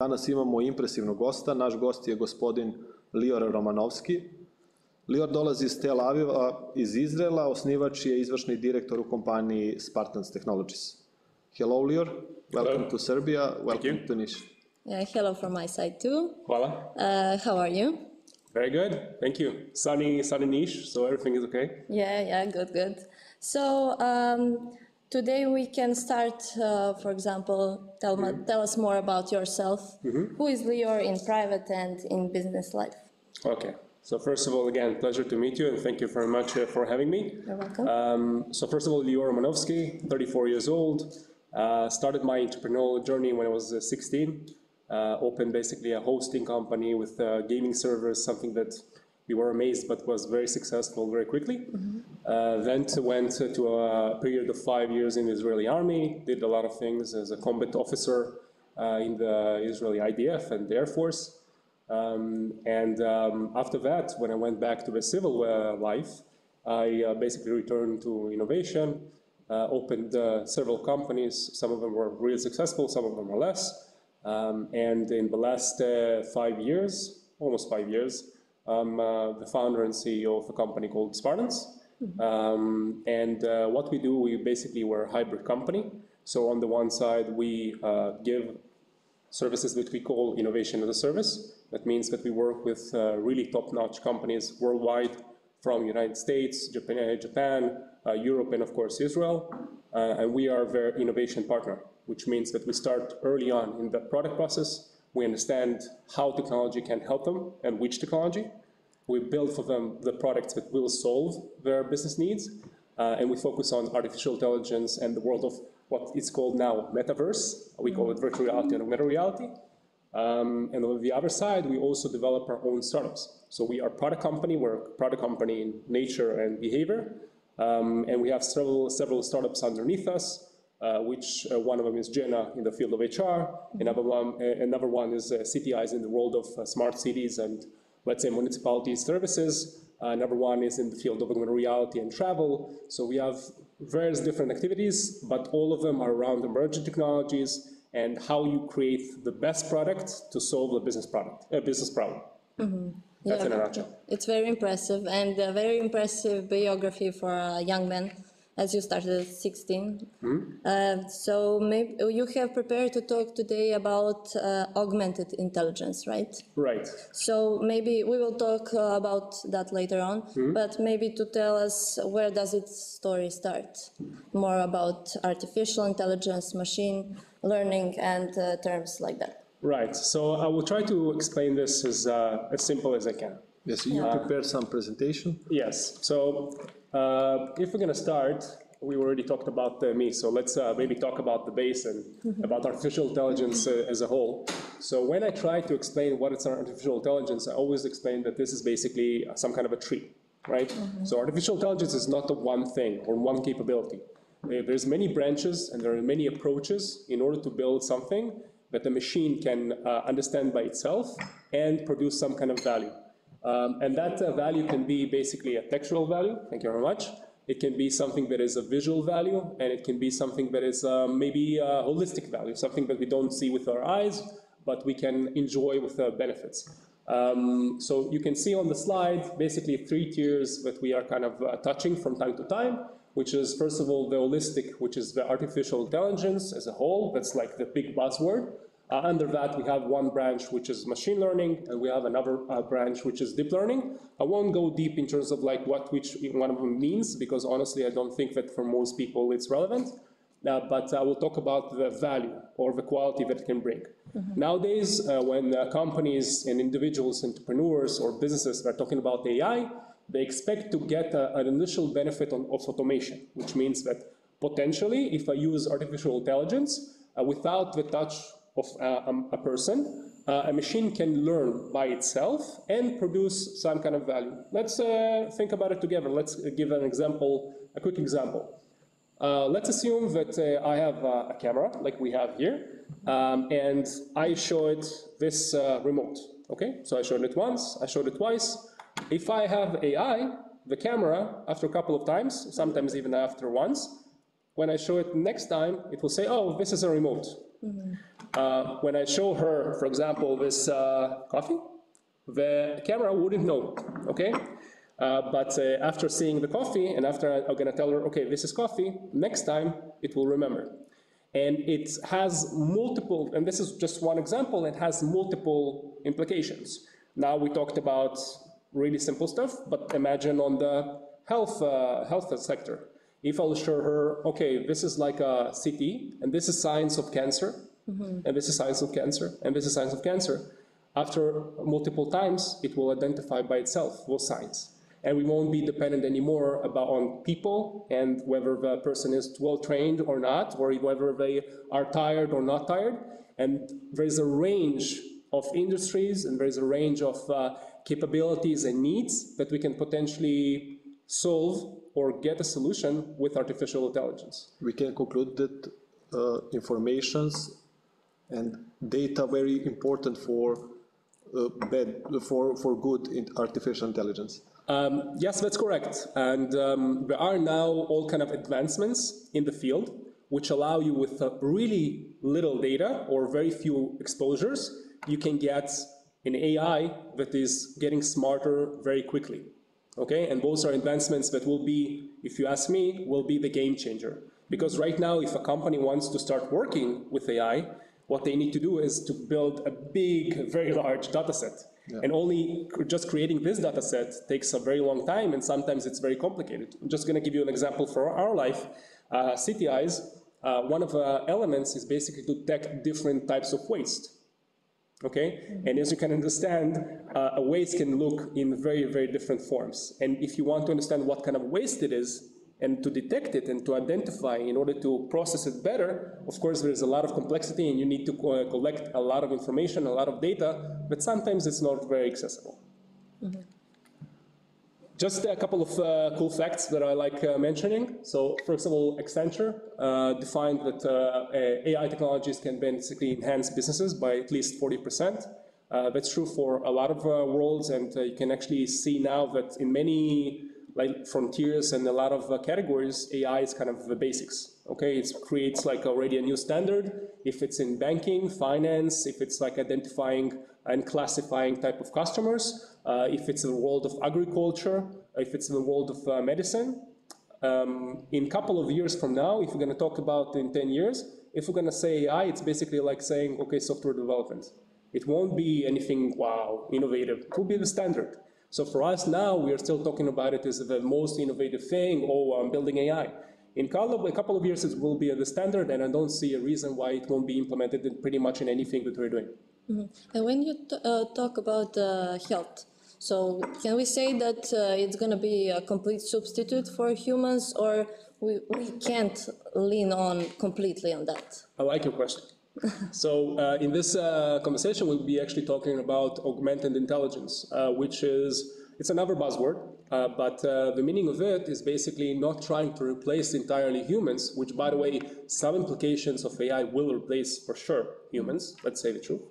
Danas imamo impresivnog gosta, naš gost je gospodin Lior Romanovski. Lior dolazi iz Tel Aviva iz Izrela, osnivač je izvršni direktor u kompaniji Spartans Technologies. Hello Lior, welcome Hello. to Serbia, welcome you. to Niš. Yeah, hello from my side too. Hvala. Uh, how are you? Very good. Thank you. Sunny, sunny niche, so everything is okay. Yeah, yeah, good, good. So um, today we can start, uh, for example, tell, ma- tell us more about yourself. Who is Lior in private and in business life? Okay. So first of all, again, pleasure to meet you, and thank you very much uh, for having me. You're welcome. Um, so first of all, Lior Romanovski, 34 years old. Uh, started my entrepreneurial journey when I was uh, 16. Uh, opened basically a hosting company with uh, gaming servers, something that we were amazed but was very successful very quickly. Uh, then went to a period of five years in the Israeli army, did a lot of things as a combat officer uh, in the Israeli IDF and the Air Force. Um, and um, after that, when I went back to the civil uh, life, I uh, basically returned to innovation, uh, opened uh, several companies. Some of them were really successful, some of them were less. Um, and in the last five years, almost five years, I'm uh, the founder and CEO of a company called Spartans. Um, and uh, what we do, we basically we're a hybrid company. So on the one side, we uh, give services that we call innovation as a service. That means that we work with uh, really top-notch companies worldwide from United States, Japan, Japan uh, Europe, and of course Israel. Uh, and we are their innovation partner, which means that we start early on in the product process. We understand how technology can help them and which technology. We build for them the products that will solve their business needs. Uh, and we focus on artificial intelligence and the world of what is called now metaverse. We call it virtual reality and augmented reality. Um, and on the other side, we also develop our own startups. So we are a product company. We're a product company in nature and behavior. Um, and we have several, several startups underneath us, uh, which uh, one of them is Jenna in the field of HR. Another one, uh, another one is uh, City Eyes in the world of uh, smart cities and, let's say, municipality services. Uh, another one is in the field of augmented reality and travel. So we have various different activities, but all of them are around emerging technologies and how you create the best product to solve a business product, a business problem. That's in a nutshell. It's very impressive and a very impressive biography for a young man, as you started at 16. Uh, so maybe you have prepared to talk today about uh, augmented intelligence, right? Right. So maybe we will talk uh, about that later on, but maybe to tell us where does its story start? More about artificial intelligence, machine learning, and uh, terms like that. Right. So I will try to explain this as, uh, as simple as I can. Yes, you prepared some presentation. Yes. So uh, if we're going to start, we already talked about uh, me. So let's uh, maybe talk about the base and about artificial intelligence uh, as a whole. So when I try to explain what is artificial intelligence, I always explain that this is basically some kind of a tree, right? So artificial intelligence is not the one thing or one capability. Uh, There's many branches and there are many approaches in order to build something that the machine can uh, understand by itself and produce some kind of value. Um, and that uh, value can be basically a textual value, thank you very much. It can be something that is a visual value, and it can be something that is um, maybe a holistic value, something that we don't see with our eyes, but we can enjoy with the benefits. Um, so you can see on the slide basically three tiers that we are kind of uh, touching from time to time, which is first of all the holistic, which is the artificial intelligence as a whole. That's like the big buzzword. Uh, under that, we have one branch which is machine learning, and we have another uh, branch which is deep learning. I won't go deep in terms of like what which one of them means, because honestly, I don't think that for most people it's relevant. Uh, but I will talk about the value or the quality that it can bring. Nowadays, uh, when uh, companies and individuals, entrepreneurs or businesses are talking about AI, they expect to get a, an initial benefit on, of automation, which means that potentially, if I use artificial intelligence uh, without the touch of uh, um, a person, uh, a machine can learn by itself and produce some kind of value. Let's uh, think about it together. Let's give an example, a quick example. Uh, let's assume that uh, I have a camera, like we have here, um, and I show it this uh, remote, okay? So I showed it once, I showed it twice. If I have AI, the camera, after a couple of times, sometimes even after once, when I show it next time, it will say, oh, this is a remote. Uh, when I show her, for example, this uh, coffee, the camera wouldn't know, okay? Uh, but uh, after seeing the coffee, and after I'm gonna tell her, okay, this is coffee, next time it will remember. And it has multiple, and this is just one example, it has multiple implications. Now we talked about really simple stuff, but imagine on the health, uh, health sector. If I'll show her, okay, this is like a CT, and this is signs of cancer, mm-hmm. and this is signs of cancer, and this is signs of cancer, after multiple times, it will identify by itself those signs and we won't be dependent anymore about on people and whether the person is well trained or not, or whether they are tired or not tired. And there's a range of industries and there's a range of uh, capabilities and needs that we can potentially solve or get a solution with artificial intelligence. We can conclude that uh, informations and data very important for uh, bad for for good in artificial intelligence. Um, yes, that's correct. And um, there are now all kind of advancements in the field which allow you with uh, really little data or very few exposures, you can get an AI that is getting smarter very quickly. Okay, and those are advancements that will be, if you ask me, will be the game changer. Because right now, if a company wants to start working with AI, what they need to do is to build a big, very large data set. Yeah. And only just creating this data set takes a very long time, and sometimes it's very complicated. I'm just going to give you an example for our life. Uh, City Eyes, uh, one of the elements is basically to detect different types of waste. Okay, mm -hmm. and as you can understand, uh, a waste can look in very, very different forms. And if you want to understand what kind of waste it is, and to detect it and to identify in order to process it better, of course, there's a lot of complexity and you need to uh, collect a lot of information, a lot of data, but sometimes it's not very accessible. Just a couple of uh, cool facts that I like uh, mentioning. So, of all, Accenture uh, defined that uh, AI technologies can basically enhance businesses by at least 40%. Uh, that's true for a lot of worlds, and you can actually see now that in many like frontiers and a lot of uh, categories, AI is kind of the basics. Okay, it creates like already a new standard. If it's in banking, finance, if it's like identifying and classifying type of customers, uh, if it's in the world of agriculture, if it's in the world of uh, medicine. Um, in a couple of years from now, if we're going to talk about in 10 years, if we're going to say AI, it's basically like saying, okay, software development. It won't be anything, wow, innovative. It will be the standard. So for us now, we are still talking about it as the most innovative thing, oh, I'm building AI. In a couple of years, it will be the standard, and I don't see a reason why it won't be implemented in pretty much in anything that we're doing. Mm -hmm. And when you uh, talk about uh, health, so can we say that uh, it's going to be a complete substitute for humans, or we, we can't lean on completely on that? I like your question so uh, in this uh, conversation, we'll be actually talking about augmented intelligence, uh, which is, it's another buzzword, uh, but uh, the meaning of it is basically not trying to replace entirely humans, which by the way, some implications of AI will replace for sure humans, let's say the truth.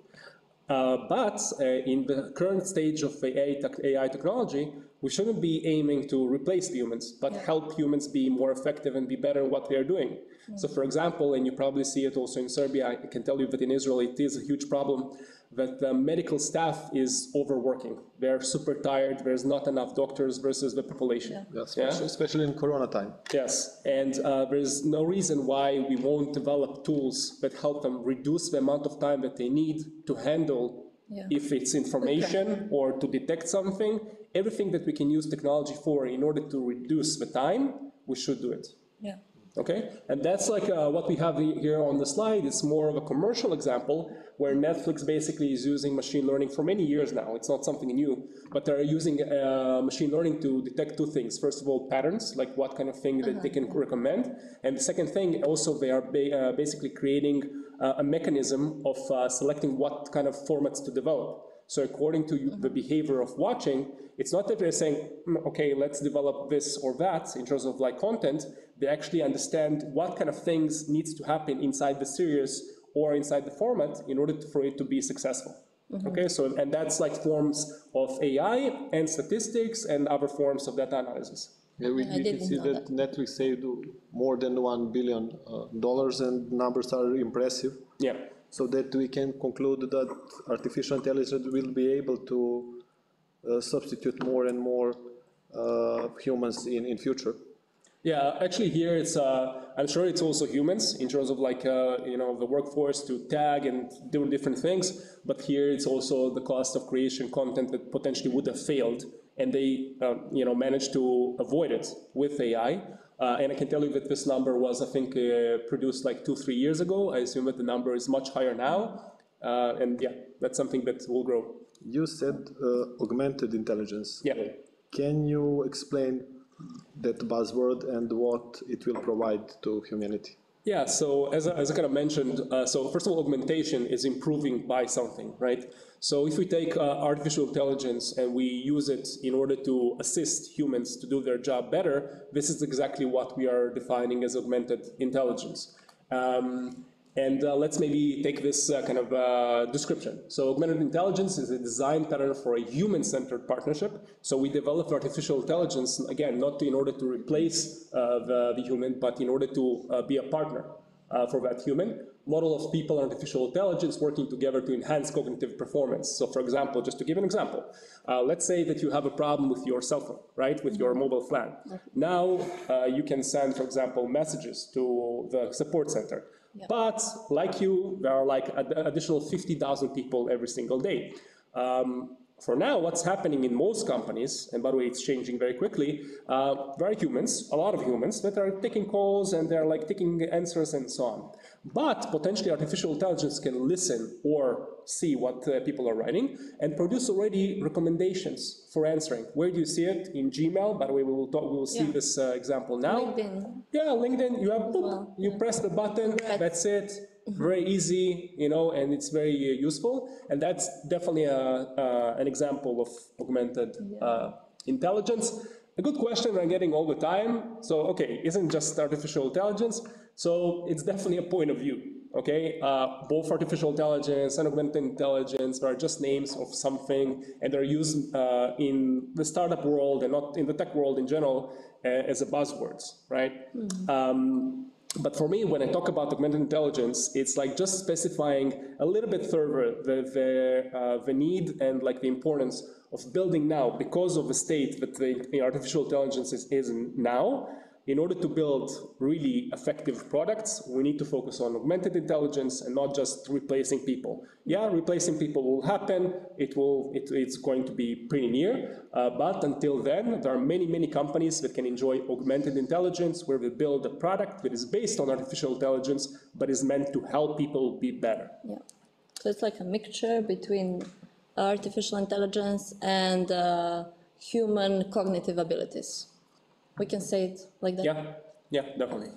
Uh, but in the current stage of AI, AI technology, we shouldn't be aiming to replace humans, but yeah. help humans be more effective and be better in what they are doing. Yeah. So for example, and you probably see it also in Serbia, I can tell you that in Israel it is a huge problem that the medical staff is overworking. They're super tired, there's not enough doctors versus the population. Yeah. Yes, yeah? especially in Corona time. Yes, and uh, there's no reason why we won't develop tools that help them reduce the amount of time that they need to handle yeah. if it's information or to detect something, everything that we can use technology for in order to reduce the time, we should do it. Yeah. Okay, and that's like uh, what we have here on the slide. It's more of a commercial example where Netflix basically is using machine learning for many years now. It's not something new, but they're using uh, machine learning to detect two things. First of all, patterns, like what kind of thing uh -huh. that they can uh-huh. recommend. And the second thing, also they are ba uh, basically creating uh, a mechanism of uh, selecting what kind of formats to develop. So according to the behavior of watching, it's not that they're saying, mm, okay, let's develop this or that in terms of like content. They actually understand what kind of things needs to happen inside the series or inside the format in order to, for it to be successful. Mm -hmm. Okay, so and that's like forms of AI and statistics and other forms of data analysis. Yeah, we, I we can see know that Netflix saved more than 1 billion uh, dollars and numbers are impressive. Yeah. So that we can conclude that artificial intelligence will be able to uh, substitute more and more uh, humans in, in future. Yeah, actually here it's, uh, I'm sure it's also humans in terms of like, uh, you know, the workforce to tag and do different things, but here it's also the cost of creation content that potentially would have failed and they, um, you know, managed to avoid it with AI. Uh, and I can tell you that this number was, I think, uh, produced like two, three years ago. I assume that the number is much higher now. Uh, and yeah, that's something that will grow. You said uh, augmented intelligence. Yeah. Can you explain that buzzword and what it will provide to humanity? Yeah, so as I, as I kind of mentioned, uh, so first of all, augmentation is improving by something, right? So if we take uh, artificial intelligence and we use it in order to assist humans to do their job better, this is exactly what we are defining as augmented intelligence. Um, and uh, let's maybe take this uh, kind of uh, description. So augmented intelligence is a design pattern for a human-centered partnership. So we develop artificial intelligence, again, not in order to replace uh, the, the, human, but in order to uh, be a partner uh, for that human. Model of people and artificial intelligence working together to enhance cognitive performance. So for example, just to give an example, let's say that you have a problem with your cell phone, right, with your mobile plan. Now you can send, for example, messages to the support center. But like you, there are like additional 50,000 people every single day. Um, for now, what's happening in most companies, and by the way, it's changing very quickly, uh, there are humans, a lot of humans, that are taking calls and they're like taking answers and so on. But potentially artificial intelligence can listen or see what uh, people are writing and produce already recommendations for answering. Where do you see it? In Gmail. By the way, we will, talk, we will see yeah. this uh, example now. LinkedIn. Yeah, LinkedIn. You have, boop, well, you yeah. press the button, right. that's it. Mm-hmm. Very easy, you know, and it's very uh, useful. And that's definitely a, uh, an example of augmented yeah. Uh, intelligence. A good question I'm getting all the time. So, okay, isn't just artificial intelligence? So it's definitely a point of view. Okay, uh, both artificial intelligence and augmented intelligence are just names of something, and they're used uh, in the startup world and not in the tech world in general uh, as a buzzwords, right? Mm-hmm. Um, but for me, when I talk about augmented intelligence, it's like just specifying a little bit further the the, uh, the need and like the importance of building now because of the state that the artificial intelligence is, is now in order to build really effective products, we need to focus on augmented intelligence and not just replacing people. Yeah, replacing people will happen. It will, it, it's going to be pretty near. Uh, but until then, there are many, many companies that can enjoy augmented intelligence where we build a product that is based on artificial intelligence, but is meant to help people be better. Yeah. So it's like a mixture between artificial intelligence and uh, human cognitive abilities. We can say it like that. Yeah, yeah, definitely.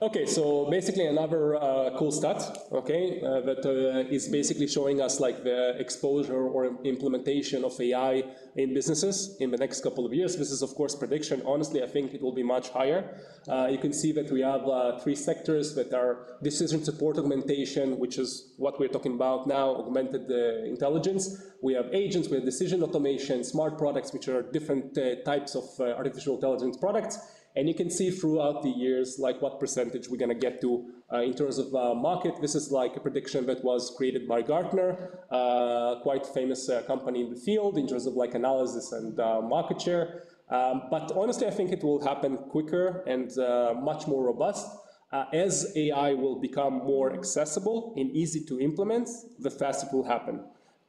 Okay, so basically another uh, cool stat, okay, uh, that uh, is basically showing us like the exposure or implementation of AI in businesses in the next couple of years. This is of course prediction. Honestly, I think it will be much higher. Uh, you can see that we have uh, three sectors that are decision support augmentation, which is what we're talking about now, augmented uh, intelligence. We have agents, we have decision automation, smart products, which are different types of artificial intelligence products. And you can see throughout the years, like what percentage we're going to get to uh, in terms of uh, market. This is like a prediction that was created by Gartner, uh, quite famous uh, company in the field in terms of like analysis and uh, market share. Um, but honestly, I think it will happen quicker and uh, much more robust. as AI will become more accessible and easy to implement, the faster it will happen.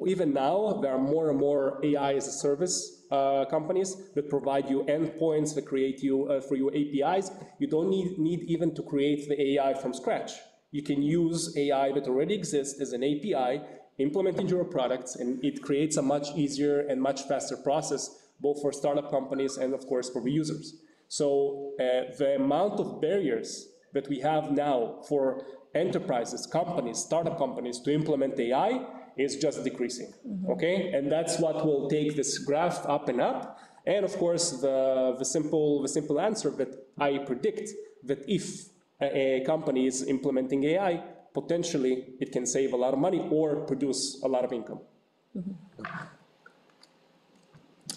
Even now, there are more and more AI as a service uh, companies that provide you endpoints that create you uh, for your APIs. You don't need, need even to create the AI from scratch. You can use AI that already exists as an API, implement into your products, and it creates a much easier and much faster process, both for startup companies and of course for the users. So uh, the amount of barriers that we have now for enterprises, companies, startup companies to implement AI is just decreasing, mm-hmm. okay? And that's what will take this graph up and up. And of course, the, the, simple, the simple answer that I predict that if a, a company is implementing AI, potentially it can save a lot of money or produce a lot of income. Mm-hmm.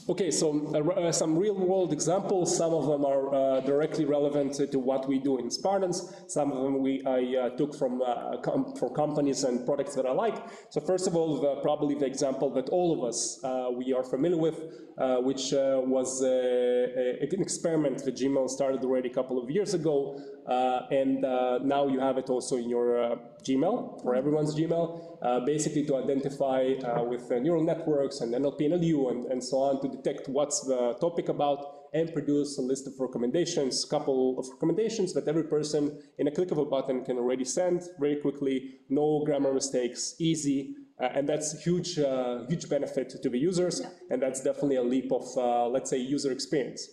Okay, so uh, some real-world examples. Some of them are uh, directly relevant to what we do in Spartans. Some of them we I uh, took from uh, com for companies and products that I like. So first of all, the, probably the example that all of us uh, we are familiar with, uh, which was an experiment that Gmail started already a couple of years ago, and now you have it also in your Gmail for everyone's Gmail. Uh, basically to identify uh, with uh, neural networks and NLP and NLU and, and so on to detect what's the topic about and produce a list of recommendations, couple of recommendations that every person in a click of a button can already send very quickly, no grammar mistakes, easy, uh, and that's huge, uh, huge benefit to the users, and that's definitely a leap of, uh, let's say, user experience.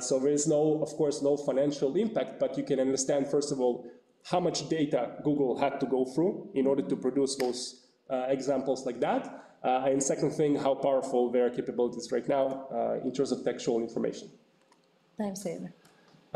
So there is no, of course, no financial impact, but you can understand, first of all, how much data Google had to go through in order to produce those uh, examples like that. Uh, and second thing, how powerful their capabilities right now uh, in terms of textual information. Time saver.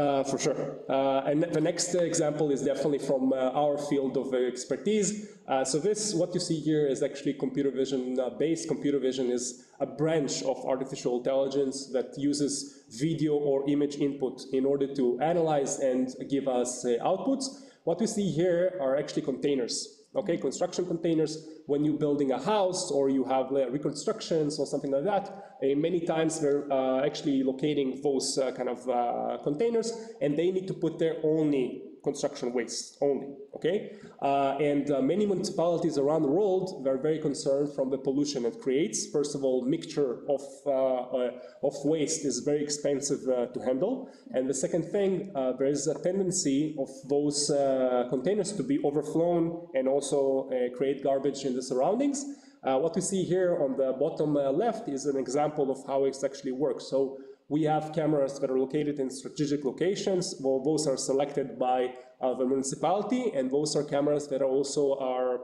Uh, for sure. Uh, and the next example is definitely from uh, our field of expertise. so this, what you see here is actually computer vision based. Computer vision is a branch of artificial intelligence that uses video or image input in order to analyze and give us outputs. What we see here are actually containers, okay, construction containers. When you're building a house or you have reconstructions or something like that, uh, many times we're uh, actually locating those uh, kind of uh, containers and they need to put there only construction waste only, okay? Uh, and uh, many municipalities around the world are very concerned from the pollution it creates. First of all, mixture of, uh, uh of waste is very expensive uh, to handle. And the second thing, there is a tendency of those containers to be overflown and also create garbage in the surroundings. what we see here on the bottom left is an example of how it actually works. So we have cameras that are located in strategic locations. Well, those are selected by uh, the municipality, and those are cameras that are also are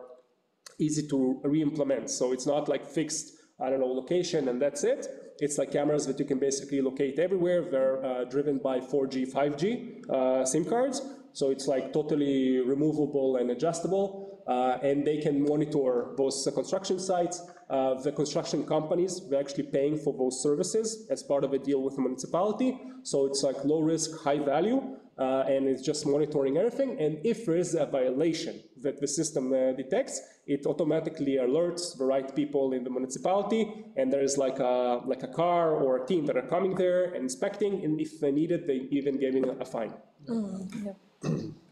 easy to re-implement. So it's not like fixed, I don't know, location and that's it. It's like cameras that you can basically locate everywhere. They're uh, driven by 4G, 5G uh, SIM cards. So it's like totally removable and adjustable, uh, and they can monitor both construction sites, uh, the construction companies, they're actually paying for those services as part of a deal with the municipality. So it's like low risk, high value, uh, and it's just monitoring everything. And if there is a violation that the system uh, detects, it automatically alerts the right people in the municipality, and there is like a like a car or a team that are coming there and inspecting, and if they need it, they even giving a fine. Mm,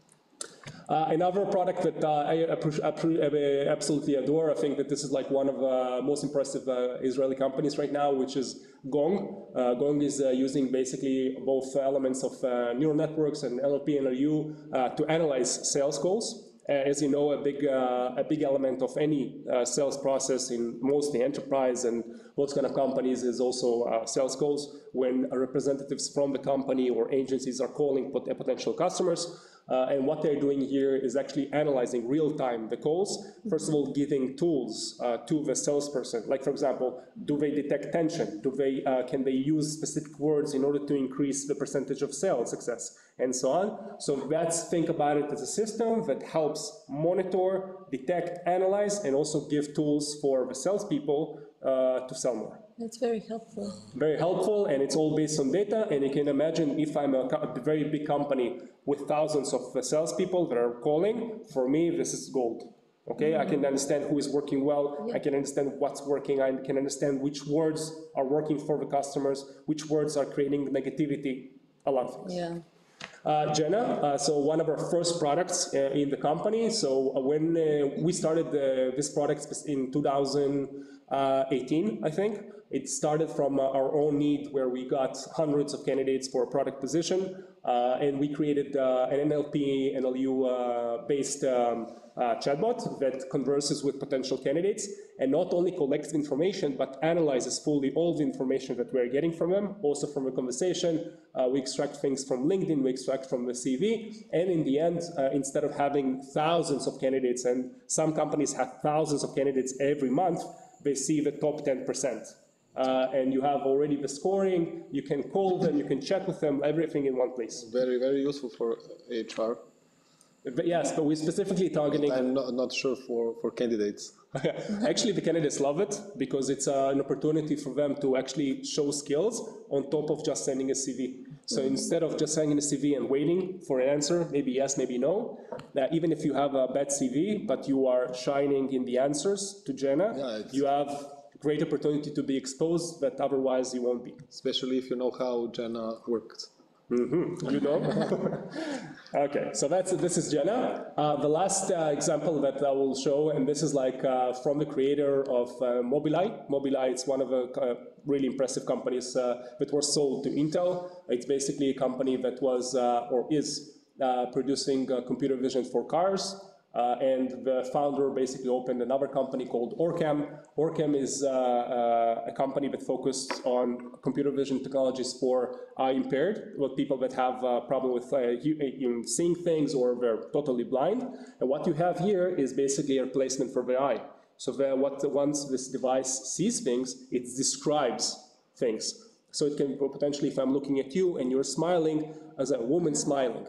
uh, another product that uh, I uh, absolutely adore, I think that this is like one of the most impressive uh, Israeli companies right now, which is Gong. Uh, Gong is uh, using basically both elements of neural networks and NLP and NLU to analyze sales calls. as you know, a big, a big element of any sales process in mostly enterprise and those kind of companies is also sales calls when representatives from the company or agencies are calling potential customers. Uh, and what they're doing here is actually analyzing real time the calls. First of all, giving tools uh, to the salesperson. Like for example, do they detect tension? Do they uh, can they use specific words in order to increase the percentage of sales success and so on? So let's think about it as a system that helps monitor, detect, analyze, and also give tools for the salespeople uh, to sell more. That's very helpful. Very helpful, and it's all based on data. And you can imagine if I'm a, very big company with thousands of salespeople that are calling, for me, this is gold. Okay, mm -hmm. I can understand who is working well. Yeah. I can understand what's working. I can understand which words are working for the customers, which words are creating negativity, a lot of things. Yeah. Uh, Jenna, uh, so one of our first products uh, in the company. So uh, when uh, we started this product in 2018, I think, it started from uh, our own need where we got hundreds of candidates for a product position, uh, and we created uh, an NLP, NLU-based um, uh, chatbot that converses with potential candidates and not only collects information but analyzes fully all the information that we're getting from them, also from the conversation. Uh, we extract things from LinkedIn, we extract from the CV, and in the end, uh, instead of having thousands of candidates, and some companies have thousands of candidates every month, they see the top 10% uh, and you have already the scoring, you can call them, you can chat with them, everything in one place. Very, very useful for HR. But yes, but we're specifically targeting. I'm not, not sure for, for candidates. actually, the candidates love it because it's uh, an opportunity for them to actually show skills on top of just sending a CV. So instead of just sending a CV and waiting for an answer, maybe yes, maybe no, uh, even if you have a bad CV, but you are shining in the answers to Jenna, Yeah, you have great opportunity to be exposed that otherwise you won't be. Especially if you know how Jenna worked. You know? okay, so that's this is Jenna. Uh, the last uh, example that I will show, and this is like uh, from the creator of uh, Mobileye. Mobileye is one of the uh, really impressive companies uh, that was sold to Intel. It's basically a company that was or is producing computer vision for cars. Uh, and the founder basically opened another company called Orcam. Orcam is uh, uh, a company that focused on computer vision technologies for eye impaired, with people that have a problem with uh, you seeing things or they're totally blind. And what you have here is basically a replacement for the eye. So the, what once this device sees things, it describes things. So it can potentially, if I'm looking at you and you're smiling, as a woman smiling.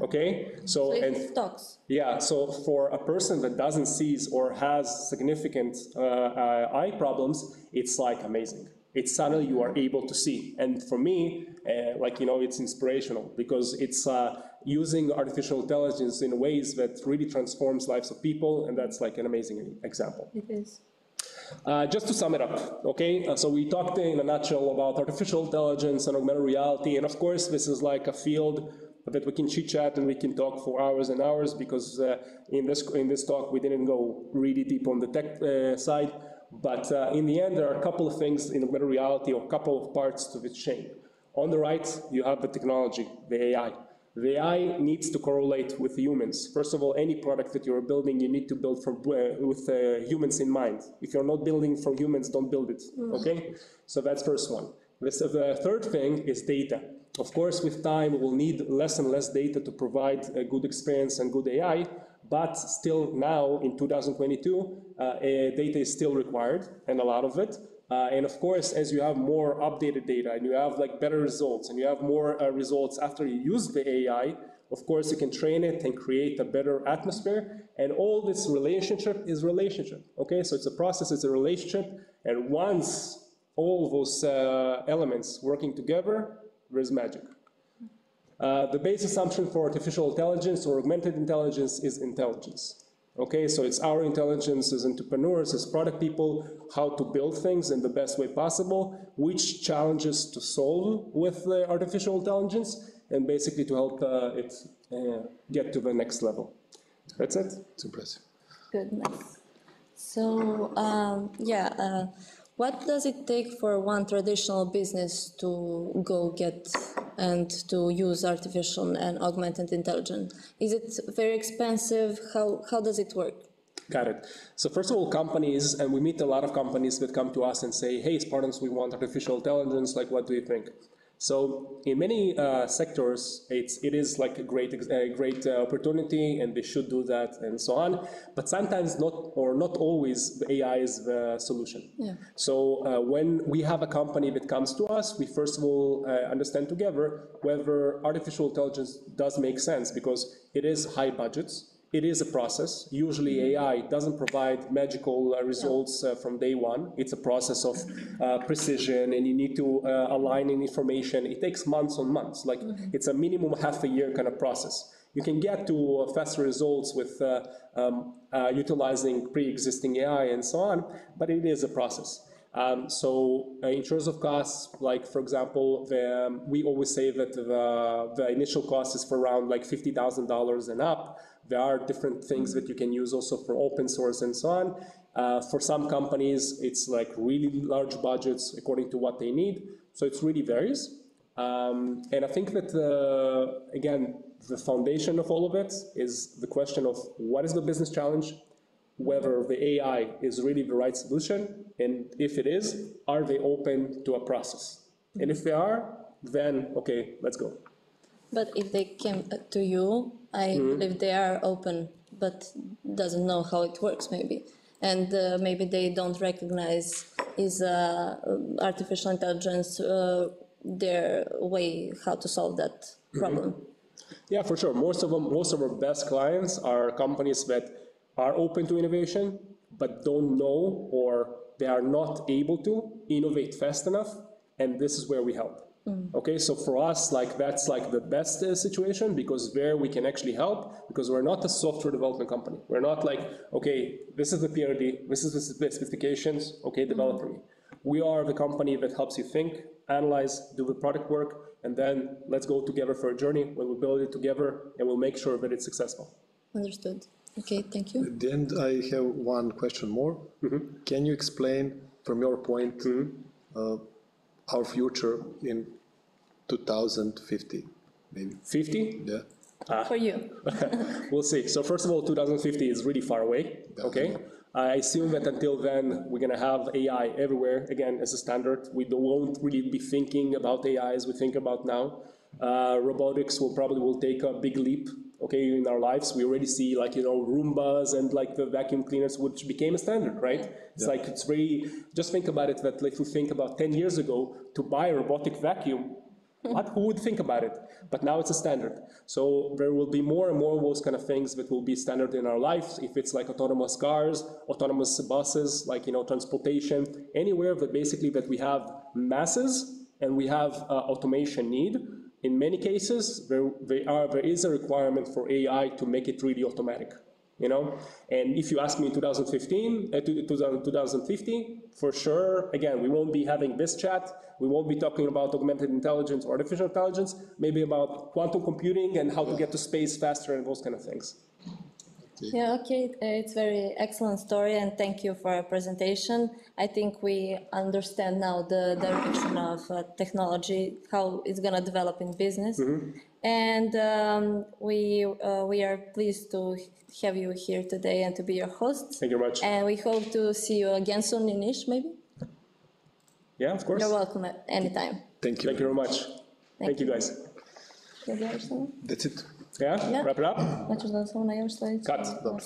Okay, so, So and talks. yeah, so for a person that doesn't see or has significant uh, uh, eye problems, it's like amazing. It's suddenly you are able to see. And for me, uh, like, you know, it's inspirational because it's uh, using artificial intelligence in ways that really transforms lives of people. And that's like an amazing example. It is. Uh, just to sum it up, okay? Uh, so we talked in a nutshell about artificial intelligence and augmented reality, and of course, this is like a field that we can chit chat and we can talk for hours and hours because uh, in this in this talk we didn't go really deep on the tech uh, side. But uh, in the end, there are a couple of things in augmented reality or a couple of parts to this chain. On the right, you have the technology, the AI. The AI needs to correlate with humans. First of all, any product that you're building, you need to build from, uh, with uh, humans in mind. If you're not building for humans, don't build it, okay? So that's first one. This, the third thing is data. Of course, with time, we'll need less and less data to provide a good experience and good AI, but still now, in 2022, uh, uh, data is still required, and a lot of it. Uh, and of course, as you have more updated data and you have like better results and you have more uh, results after you use the AI, of course, you can train it and create a better atmosphere. And all this relationship is relationship. Okay, so it's a process, it's a relationship. And once all those uh, elements working together, there's magic. Uh, the base assumption for artificial intelligence or augmented intelligence is intelligence. Okay, so it's our intelligence as entrepreneurs, as product people, how to build things in the best way possible, which challenges to solve with the artificial intelligence, and basically to help uh, it uh, get to the next level. That's it. It's impressive. Good, nice. So, um, yeah, uh, what does it take for one traditional business to go get and to use artificial and augmented intelligence? Is it very expensive? How, how does it work? Got it. So first of all, companies, and we meet a lot of companies that come to us and say, hey, Spartans, we want artificial intelligence, like what do you think? So in many uh, sectors, it's, it is like a great, a great uh, opportunity and they should do that and so on. But sometimes not, or not always, the AI is the solution. Yeah. So uh, when we have a company that comes to us, we first of all uh, understand together whether artificial intelligence does make sense because it is high budgets. It is a process. Usually AI doesn't provide magical uh, results uh, from day one. It's a process of uh, precision and you need to uh, align in information. It takes months on months. Like it's a minimum half a year kind of process. You can get to uh, faster results with uh, um, uh, utilizing pre-existing AI and so on, but it is a process. Um, so uh, in terms of costs, like for example, the, um, we always say that the, the initial cost is for around like $50,000 and up. There are different things that you can use also for open source and so on. Uh, for some companies, it's like really large budgets according to what they need. So it really varies. Um, and I think that, uh, again, the foundation of all of it is the question of what is the business challenge, whether the AI is really the right solution, and if it is, are they open to a process? And if they are, then okay, let's go. But if they came to you, I believe they are open, but doesn't know how it works maybe. And uh, maybe they don't recognize is uh, artificial intelligence uh, their way how to solve that problem. Yeah, for sure. Most of them, most of our best clients are companies that are open to innovation, but don't know or they are not able to innovate fast enough, and this is where we help. Okay, so for us, like that's like the best uh, situation because there we can actually help because we're not a software development company. We're not like, okay, this is the PRD, this is the specifications, okay, develop for me. We are the company that helps you think, analyze, do the product work, and then let's go together for a journey where we build it together and we'll make sure that it's successful. Understood. Okay, thank you. At the end, I have one question more. Can you explain, from your point, uh, our future in 2050, maybe? 50? Yeah. For you. We'll see. So first of all, 2050 is really far away, okay? I assume that until then, we're gonna have AI everywhere, again, as a standard. We won't really be thinking about AI as we think about now. Uh, Robotics will probably will take a big leap, okay, in our lives. We already see like, you know, Roombas and like the vacuum cleaners, which became a standard, right? It's like, it's very, just think about it, that if you think about 10 years ago, to buy a robotic vacuum, what, who would think about it? But now it's a standard. So there will be more and more of those kind of things that will be standard in our lives. If it's like autonomous cars, autonomous buses, like, you know, transportation, anywhere that basically that we have masses and we have uh, automation need. In many cases, there, are, there is a requirement for AI to make it really automatic you know? And if you ask me in 2015, uh, to- 2000 2050, for sure, again, we won't be having this chat, we won't be talking about augmented intelligence or artificial intelligence, maybe about quantum computing and how to get to space faster and those kind of things. Yeah, okay, uh, it's very excellent story and thank you for your presentation. I think we understand now the direction of uh, technology, how it's gonna develop in business. And um, we, uh, we are pleased to have you here today and to be your host. Thank you very much. And we hope to see you again soon in Niš, maybe? Yeah, of course. You're welcome at any time. Thank you. Thank you very much. Thank you, guys. Jel još samo? That's it. Yeah, Yeah. wrap it up? Hoćeš da samo na još sledeći? Cut. Dobro.